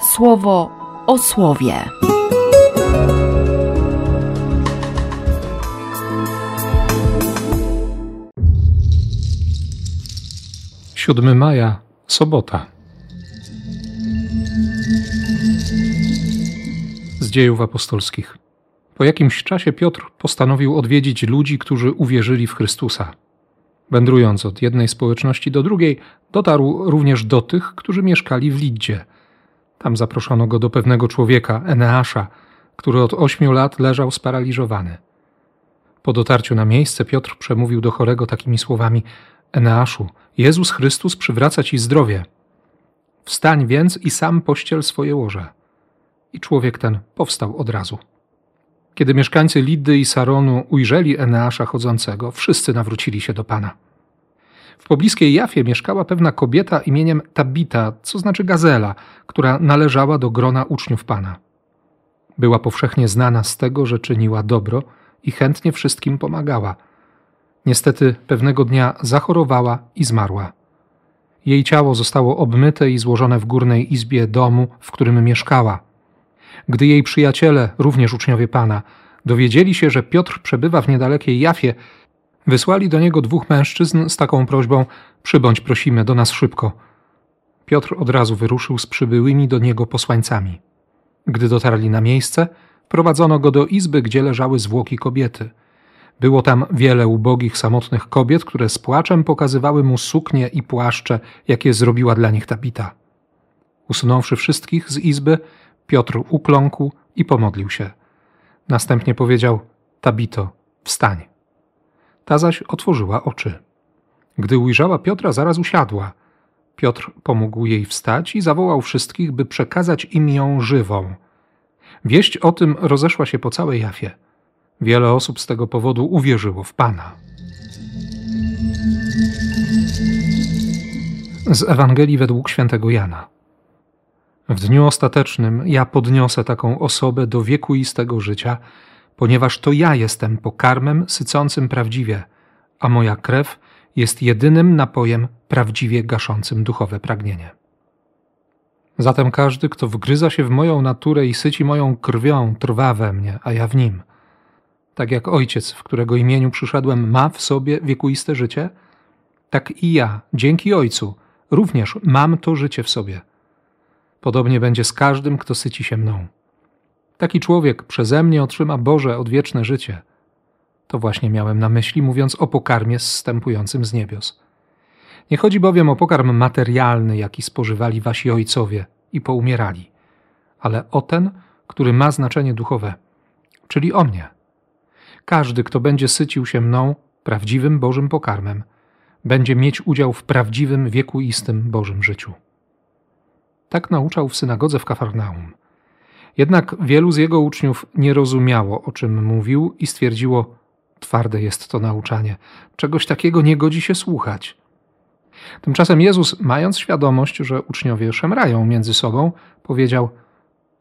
słowo o słowie. 7 maja, sobota. Z dziejów apostolskich. Po jakimś czasie Piotr postanowił odwiedzić ludzi, którzy uwierzyli w Chrystusa. Wędrując od jednej społeczności do drugiej, dotarł również do tych, którzy mieszkali w Lidzie. Tam zaproszono go do pewnego człowieka, Eneasza, który od ośmiu lat leżał sparaliżowany. Po dotarciu na miejsce Piotr przemówił do chorego takimi słowami: Eneaszu, Jezus Chrystus przywraca ci zdrowie. Wstań więc i sam pościel swoje łoże. I człowiek ten powstał od razu. Kiedy mieszkańcy Lidy i Saronu ujrzeli Eneasza chodzącego, wszyscy nawrócili się do Pana. W pobliskiej Jafie mieszkała pewna kobieta imieniem Tabita, co znaczy gazela, która należała do grona uczniów Pana. Była powszechnie znana z tego, że czyniła dobro i chętnie wszystkim pomagała. Niestety pewnego dnia zachorowała i zmarła. Jej ciało zostało obmyte i złożone w górnej izbie domu, w którym mieszkała – gdy jej przyjaciele, również uczniowie Pana, dowiedzieli się, że Piotr przebywa w niedalekiej Jafie, wysłali do niego dwóch mężczyzn z taką prośbą: Przybądź, prosimy, do nas szybko. Piotr od razu wyruszył z przybyłymi do niego posłańcami. Gdy dotarli na miejsce, prowadzono go do izby, gdzie leżały zwłoki kobiety. Było tam wiele ubogich, samotnych kobiet, które z płaczem pokazywały mu suknie i płaszcze, jakie zrobiła dla nich Tabita. Usunąwszy wszystkich z izby, Piotr ukląkł i pomodlił się. Następnie powiedział: Tabito, wstań. Ta zaś otworzyła oczy. Gdy ujrzała Piotra, zaraz usiadła. Piotr pomógł jej wstać i zawołał wszystkich, by przekazać im ją żywą. Wieść o tym rozeszła się po całej Jafie. Wiele osób z tego powodu uwierzyło w Pana. Z Ewangelii według świętego Jana. W dniu ostatecznym ja podniosę taką osobę do wiekuistego życia, ponieważ to ja jestem pokarmem sycącym prawdziwie, a moja krew jest jedynym napojem prawdziwie gaszącym duchowe pragnienie. Zatem każdy, kto wgryza się w moją naturę i syci moją krwią, trwa we mnie, a ja w nim. Tak jak ojciec, w którego imieniu przyszedłem, ma w sobie wiekuiste życie, tak i ja, dzięki ojcu, również mam to życie w sobie – Podobnie będzie z każdym, kto syci się mną. Taki człowiek przeze mnie otrzyma Boże odwieczne życie. To właśnie miałem na myśli, mówiąc o pokarmie zstępującym z niebios. Nie chodzi bowiem o pokarm materialny, jaki spożywali wasi ojcowie i poumierali, ale o ten, który ma znaczenie duchowe, czyli o mnie. Każdy, kto będzie sycił się mną, prawdziwym Bożym pokarmem, będzie mieć udział w prawdziwym, wiekuistym Bożym życiu. Tak nauczał w synagodze w Kafarnaum. Jednak wielu z jego uczniów nie rozumiało, o czym mówił i stwierdziło: Twarde jest to nauczanie, czegoś takiego nie godzi się słuchać. Tymczasem Jezus, mając świadomość, że uczniowie szemrają między sobą, powiedział: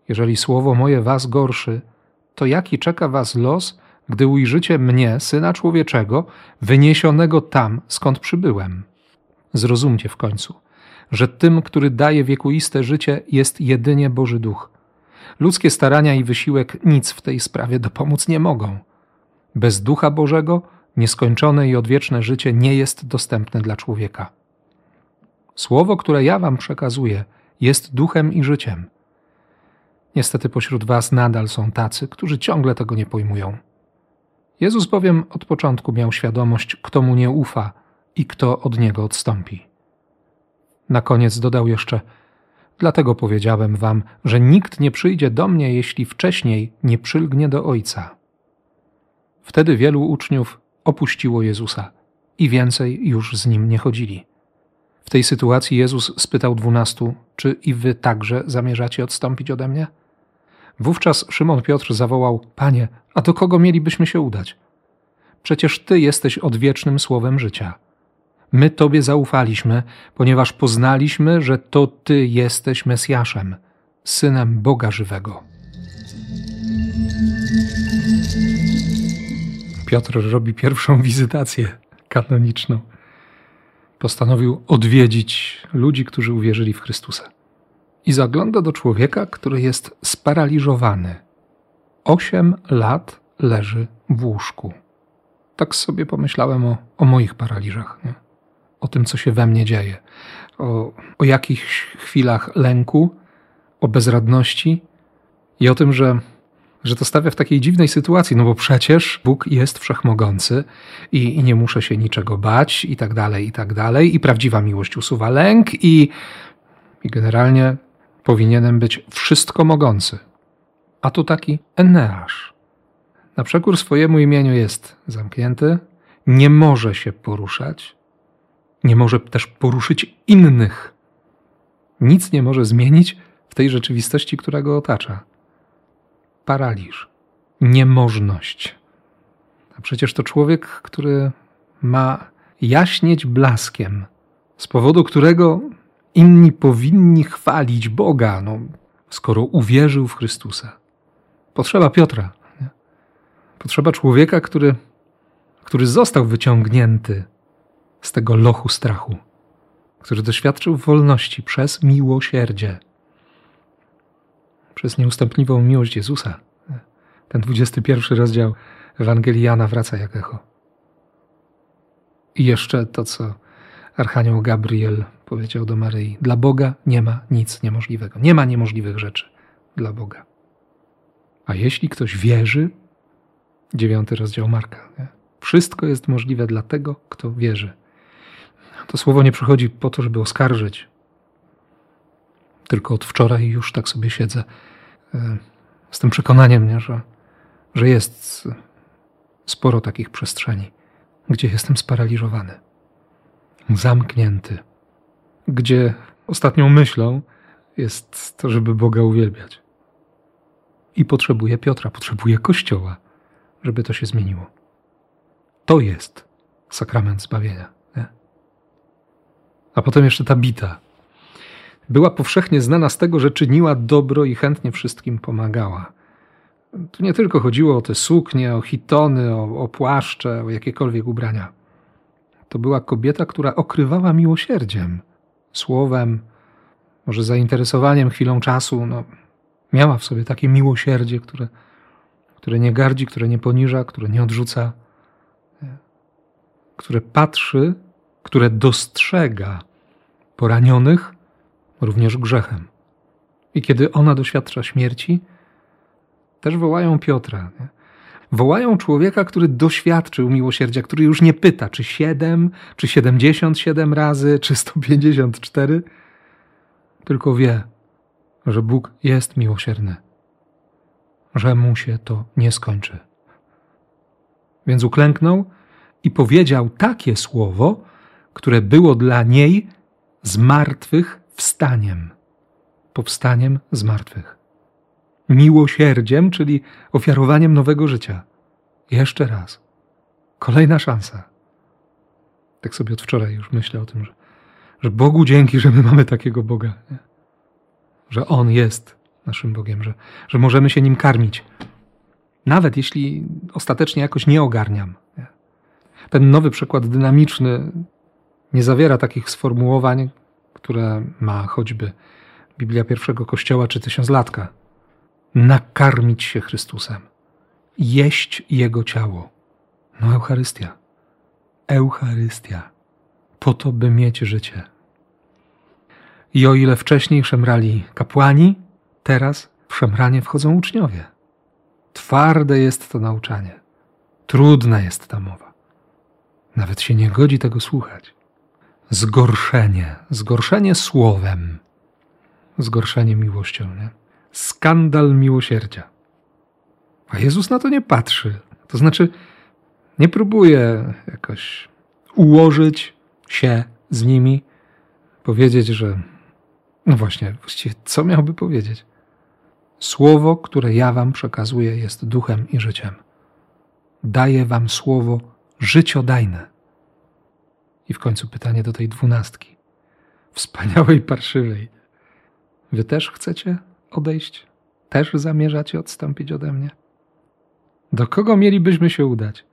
Jeżeli słowo moje was gorszy, to jaki czeka was los, gdy ujrzycie mnie, syna człowieczego, wyniesionego tam, skąd przybyłem? Zrozumcie w końcu że tym, który daje wiekuiste życie, jest jedynie Boży Duch. Ludzkie starania i wysiłek nic w tej sprawie dopomóc nie mogą. Bez Ducha Bożego nieskończone i odwieczne życie nie jest dostępne dla człowieka. Słowo, które ja wam przekazuję, jest duchem i życiem. Niestety pośród was nadal są tacy, którzy ciągle tego nie pojmują. Jezus bowiem od początku miał świadomość, kto mu nie ufa i kto od niego odstąpi. Na koniec dodał jeszcze: Dlatego powiedziałem wam, że nikt nie przyjdzie do mnie, jeśli wcześniej nie przylgnie do Ojca. Wtedy wielu uczniów opuściło Jezusa i więcej już z nim nie chodzili. W tej sytuacji Jezus spytał dwunastu: Czy i wy także zamierzacie odstąpić ode mnie? Wówczas Szymon Piotr zawołał: Panie, a do kogo mielibyśmy się udać? Przecież Ty jesteś odwiecznym słowem życia. My Tobie zaufaliśmy, ponieważ poznaliśmy, że to Ty jesteś Mesjaszem, synem Boga żywego. Piotr robi pierwszą wizytację kanoniczną. Postanowił odwiedzić ludzi, którzy uwierzyli w Chrystusa. i zagląda do człowieka, który jest sparaliżowany. Osiem lat leży w łóżku. Tak sobie pomyślałem o, o moich paraliżach, nie? O tym, co się we mnie dzieje, o, o jakichś chwilach lęku, o bezradności i o tym, że, że to stawia w takiej dziwnej sytuacji, no bo przecież Bóg jest wszechmogący i, i nie muszę się niczego bać i tak dalej, i tak dalej, i prawdziwa miłość usuwa lęk i, i generalnie powinienem być wszystko mogący. A tu taki Eneasz. Na przekór swojemu imieniu jest zamknięty, nie może się poruszać, nie może też poruszyć innych. Nic nie może zmienić w tej rzeczywistości, która go otacza. Paraliż, niemożność. A przecież to człowiek, który ma jaśnieć blaskiem, z powodu którego inni powinni chwalić Boga, no, skoro uwierzył w Chrystusa. Potrzeba Piotra. Nie? Potrzeba człowieka, który, który został wyciągnięty z tego lochu strachu, który doświadczył wolności przez miłosierdzie, przez nieustępliwą miłość Jezusa. Ten 21 rozdział Ewangelii Jana wraca jak echo. I jeszcze to, co Archanioł Gabriel powiedział do Maryi: Dla Boga nie ma nic niemożliwego. Nie ma niemożliwych rzeczy dla Boga. A jeśli ktoś wierzy, dziewiąty rozdział Marka, nie? wszystko jest możliwe dla tego, kto wierzy. To słowo nie przychodzi po to, żeby oskarżyć. Tylko od wczoraj już tak sobie siedzę e, z tym przekonaniem, nie, że, że jest sporo takich przestrzeni, gdzie jestem sparaliżowany, zamknięty, gdzie ostatnią myślą jest to, żeby Boga uwielbiać. I potrzebuję Piotra, potrzebuję Kościoła, żeby to się zmieniło. To jest sakrament zbawienia. A potem jeszcze ta bita. Była powszechnie znana z tego, że czyniła dobro i chętnie wszystkim pomagała. Tu nie tylko chodziło o te suknie, o hitony, o, o płaszcze, o jakiekolwiek ubrania. To była kobieta, która okrywała miłosierdziem, słowem, może zainteresowaniem, chwilą czasu. No, miała w sobie takie miłosierdzie, które, które nie gardzi, które nie poniża, które nie odrzuca, które patrzy, które dostrzega poranionych również grzechem. I kiedy ona doświadcza śmierci, też wołają Piotra. Nie? Wołają człowieka, który doświadczył miłosierdzia, który już nie pyta, czy siedem, czy siedemdziesiąt siedem razy, czy sto pięćdziesiąt cztery, tylko wie, że Bóg jest miłosierny, że mu się to nie skończy. Więc uklęknął i powiedział takie słowo, które było dla niej z martwych wstaniem, powstaniem z martwych miłosierdziem, czyli ofiarowaniem nowego życia. Jeszcze raz. Kolejna szansa. Tak sobie od wczoraj już myślę o tym, że, że Bogu dzięki, że my mamy takiego Boga. Nie? Że On jest naszym Bogiem, że, że możemy się Nim karmić. Nawet jeśli ostatecznie jakoś nie ogarniam. Nie? Ten nowy przykład dynamiczny nie zawiera takich sformułowań, które ma choćby Biblia pierwszego Kościoła czy tysiąclatka nakarmić się Chrystusem, jeść Jego ciało. No, Eucharystia. Eucharystia. Po to, by mieć życie. I o ile wcześniej szemrali kapłani, teraz w szemranie wchodzą uczniowie. Twarde jest to nauczanie. Trudna jest ta mowa. Nawet się nie godzi tego słuchać. Zgorszenie, zgorszenie słowem, zgorszenie miłością, nie? skandal miłosierdzia. A Jezus na to nie patrzy. To znaczy, nie próbuje jakoś ułożyć się z nimi, powiedzieć, że. No właśnie, właściwie co miałby powiedzieć? Słowo, które ja wam przekazuję, jest duchem i życiem. Daję wam słowo życiodajne. I w końcu pytanie do tej dwunastki. Wspaniałej, parszywej. Wy też chcecie odejść? Też zamierzacie odstąpić ode mnie? Do kogo mielibyśmy się udać?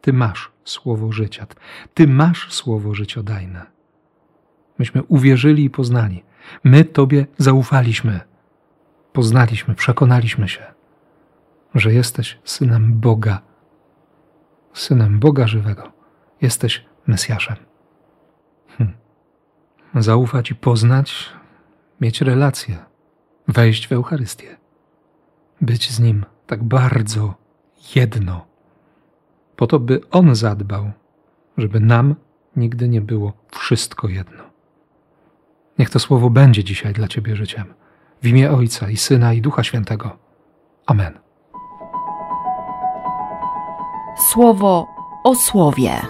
Ty masz słowo życia, ty masz słowo życiodajne. Myśmy uwierzyli i poznali. My Tobie zaufaliśmy. Poznaliśmy, przekonaliśmy się, że jesteś synem Boga, synem Boga żywego. Jesteś Mesjaszem. Hm. Zaufać i poznać, mieć relację, wejść w Eucharystię, być z Nim tak bardzo jedno, po to, by On zadbał, żeby nam nigdy nie było wszystko jedno. Niech to słowo będzie dzisiaj dla Ciebie życiem. W imię Ojca i Syna i Ducha Świętego. Amen. Słowo o słowie.